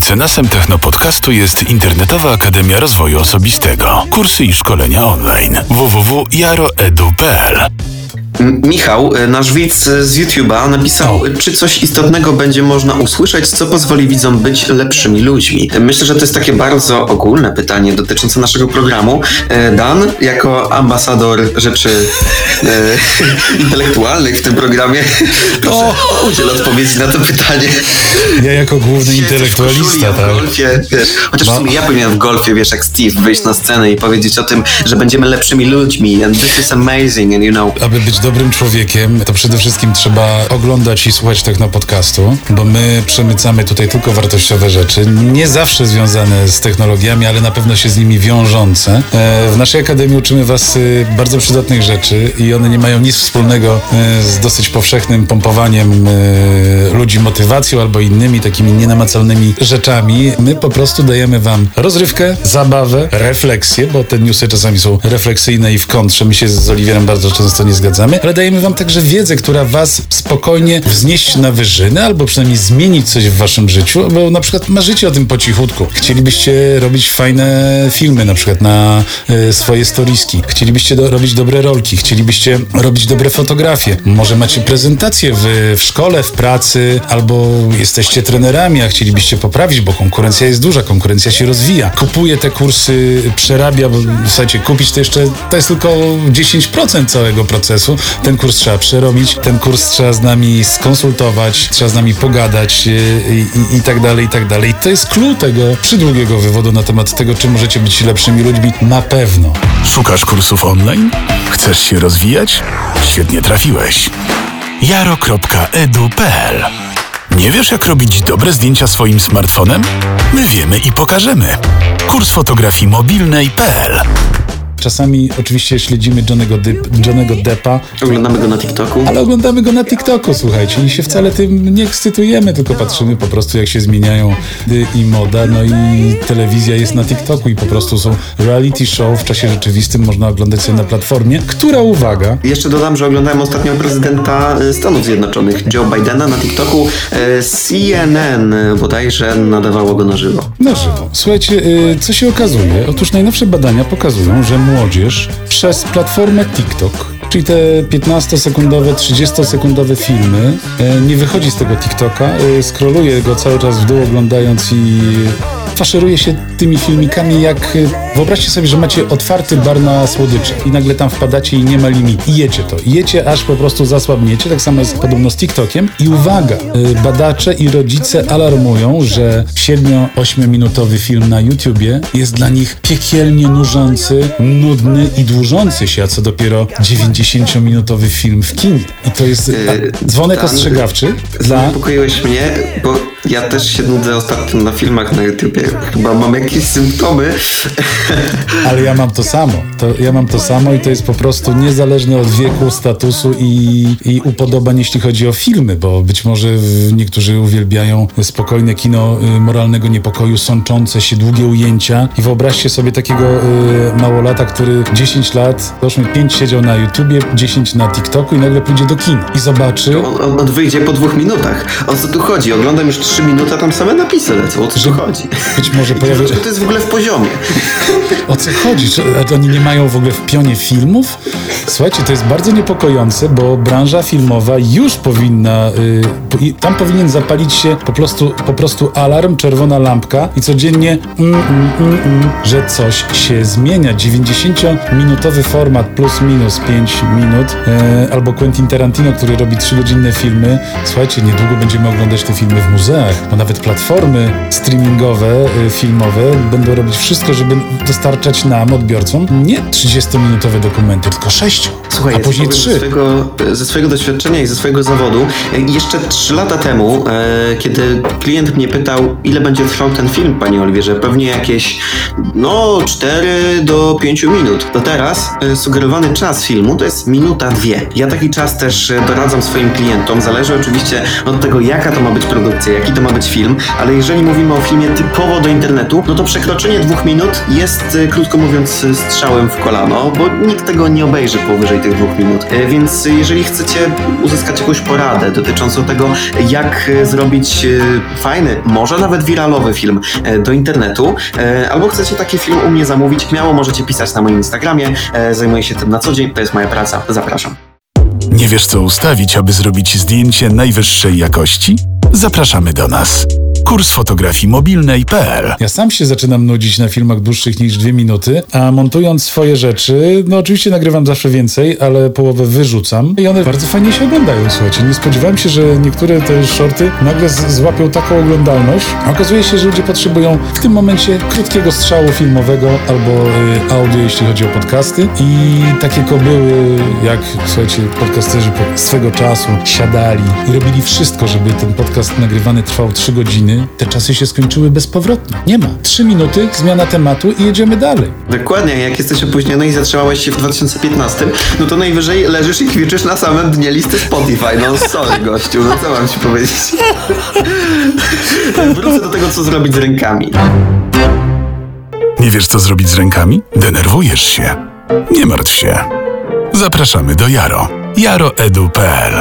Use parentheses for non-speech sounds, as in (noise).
Mecenasem Technopodcastu jest Internetowa Akademia Rozwoju Osobistego. Kursy i szkolenia online www.jaroedu.pl Michał, y, nasz widz z YouTube'a napisał, czy coś istotnego będzie można usłyszeć, co pozwoli widzom być lepszymi ludźmi. Myślę, że to jest takie bardzo ogólne pytanie dotyczące naszego programu. Y, Dan, jako ambasador rzeczy y, (laughs) intelektualnych w tym programie, (laughs) proszę udziel odpowiedzi na to pytanie. Ja jako główny intelektualista, tak? golfie, wiesz, chociaż w No. sumie ja powinienem w golfie, wiesz, jak Steve, wyjść na scenę i powiedzieć o tym, że będziemy lepszymi ludźmi and this is amazing and you know, Aby być dobrym człowiekiem, to przede wszystkim trzeba oglądać i słuchać technopodcastu, bo my przemycamy tutaj tylko wartościowe rzeczy, nie zawsze związane z technologiami, ale na pewno się z nimi wiążące. E, W naszej akademii uczymy was y, bardzo przydatnych rzeczy i one nie mają nic wspólnego e, z dosyć powszechnym pompowaniem e, ludzi motywacją albo innymi takimi nienamacalnymi rzeczami. My po prostu dajemy wam rozrywkę, zabawę, refleksję, bo te newsy czasami są refleksyjne i w kontrze. My się z Oliwierem bardzo często nie zgadzamy, ale dajemy wam także wiedzę, która was spokojnie wznieść na wyżyny, albo przynajmniej zmienić coś w waszym życiu, bo na przykład marzycie o tym po cichutku. Chcielibyście robić fajne filmy, na przykład na e, swoje storiski. Chcielibyście do, robić dobre rolki, chcielibyście robić dobre fotografie. Może macie prezentację w, w szkole, w pracy, albo jesteście trenerami, a chcielibyście poprawić, bo konkurencja jest duża, konkurencja się rozwija. Kupuje te kursy, przerabia, bo słuchajcie, kupić to jeszcze, to jest tylko 10% całego procesu. Ten kurs trzeba przerobić, ten kurs trzeba z nami skonsultować, trzeba z nami pogadać yy, i, i tak dalej, i tak dalej. To jest clue tego przydługiego wywodu na temat tego, czy możecie być lepszymi ludźmi. Na pewno. Szukasz kursów online? Chcesz się rozwijać? Świetnie trafiłeś. jaro.edu.pl Nie wiesz, jak robić dobre zdjęcia swoim smartfonem? My wiemy i pokażemy. Kurs fotografii mobilnej.pl Czasami oczywiście śledzimy Johnego, Depp, Johnego Deppa, oglądamy go na TikToku. ale oglądamy go na TikToku, słuchajcie, i się wcale tym nie ekscytujemy, tylko patrzymy po prostu, jak się zmieniają i moda, no i telewizja jest na TikToku i po prostu są reality show w czasie rzeczywistym, można oglądać sobie na platformie, która, uwaga, Jeszcze dodam, że oglądałem ostatnio prezydenta y, Stanów Zjednoczonych, Joe Bidena na TikToku. Y, CNN bodajże nadawało go na żywo. Na żywo. Słuchajcie, y, co się okazuje? Otóż najnowsze badania pokazują, że młodzież przez platformę TikTok, czyli te 15-sekundowe, 30-sekundowe filmy, y, nie wychodzi z tego TikToka, y, scrolluje go cały czas w dół oglądając i faszeruje się tymi filmikami jak... y, Wyobraźcie sobie, że macie otwarty bar na słodycze i nagle tam wpadacie i nie ma limitu. I jecie to. Jecie, aż po prostu zasłabniecie. Tak samo jest podobno z TikTokiem. I uwaga, y, badacze i rodzice alarmują, że 7-8 minutowy film na YouTubie jest dla nich piekielnie nużący, nudny i dłużący się, a co dopiero 90-minutowy film w kinie. I to jest a, dzwonek ostrzegawczy dla... Zaniepokoiłeś mnie, bo ja też się nudzę ostatnio na filmach na YouTubie. Chyba mam jakieś symptomy. Ale ja mam to samo. To, ja mam to samo i to jest po prostu niezależne od wieku, statusu i, i upodobań, jeśli chodzi o filmy, bo być może niektórzy uwielbiają spokojne kino y, moralnego niepokoju, sączące się długie ujęcia. I wyobraźcie sobie takiego y, małolata, który 10 lat, załóżmy 5 siedział na YouTubie, 10 na TikToku i nagle pójdzie do kina i zobaczy, On, on, wyjdzie po dwóch minutach. O co tu chodzi? Oglądam już trzy minuty, a tam same napisy lecą. O co tu chodzi? być może (laughs) pojawi... to jest w ogóle w poziomie? O co chodzi? Czy oni nie mają w ogóle w pionie filmów? Słuchajcie, to jest bardzo niepokojące, bo branża filmowa już powinna, y, tam powinien zapalić się po prostu, po prostu alarm, czerwona lampka i codziennie mm, mm, mm, mm, że coś się zmienia. 90-minutowy format plus minus 5 minut, e, albo Quentin Tarantino, który robi 3-godzinne filmy. Słuchajcie, niedługo będziemy oglądać te filmy w muzeach, bo nawet platformy streamingowe, y, filmowe będą robić wszystko, żeby dostarczać nam, odbiorcom, nie 30-minutowe dokumenty, tylko 6, Słuchaj, a później 3. Ze swojego, ze swojego doświadczenia i ze swojego zawodu, jeszcze 3 lata temu, e, kiedy klient mnie pytał, ile będzie trwał ten film, panie Oliwierze, pewnie jakieś, no, 4 do 5 minut. To teraz e, sugerowany czas filmu to jest minuta, dwie. Ja taki czas też e, doradzam swoim klientom. Zależy oczywiście od tego, jaka to ma być produkcja, jaki to ma być film, ale jeżeli mówimy o filmie typowo do internetu, no to to przekroczenie dwóch minut jest, e, krótko mówiąc, e, strzałem w kolano, bo nikt tego nie obejrzy powyżej tych dwóch minut. E, Więc jeżeli chcecie uzyskać jakąś poradę dotyczącą tego, jak e, zrobić e, fajny, może nawet wiralowy film do internetu, albo chcecie taki film u mnie zamówić, śmiało możecie pisać na moim Instagramie. Zajmuję się tym na co dzień, to jest moja praca. Zapraszam. Nie wiesz, co ustawić, aby zrobić zdjęcie najwyższej jakości? Zapraszamy do nas. Kurs fotografii mobilnej.pl Ja sam się zaczynam nudzić na filmach dłuższych niż dwie minuty, a montując swoje rzeczy, no oczywiście nagrywam zawsze więcej, ale połowę wyrzucam i one bardzo fajnie się oglądają, słuchajcie. Nie spodziewałem się, że niektóre te shorty nagle złapią taką oglądalność. Okazuje się, że ludzie potrzebują w tym momencie krótkiego strzału filmowego albo y, audio, jeśli chodzi o podcasty i takie kobyły, jak, słuchajcie, podcasterzy po- swego czasu siadali i robili wszystko, żeby ten podcast nagrywany trwał 3 godziny. Te czasy się skończyły bezpowrotnie. Nie ma. 3 minuty, zmiana tematu i jedziemy dalej. Dokładnie, jak jesteś opóźniony i zatrzymałeś się w 2015, no to najwyżej leżysz i kwiczysz na samym dnie listy Spotify. No sorry gościu, no co mam ci powiedzieć? (laughs) Wrócę do tego, co zrobić z rękami. Nie wiesz, co zrobić z rękami? Denerwujesz się? Nie martw się. Zapraszamy do Jaro. jaroedu.pl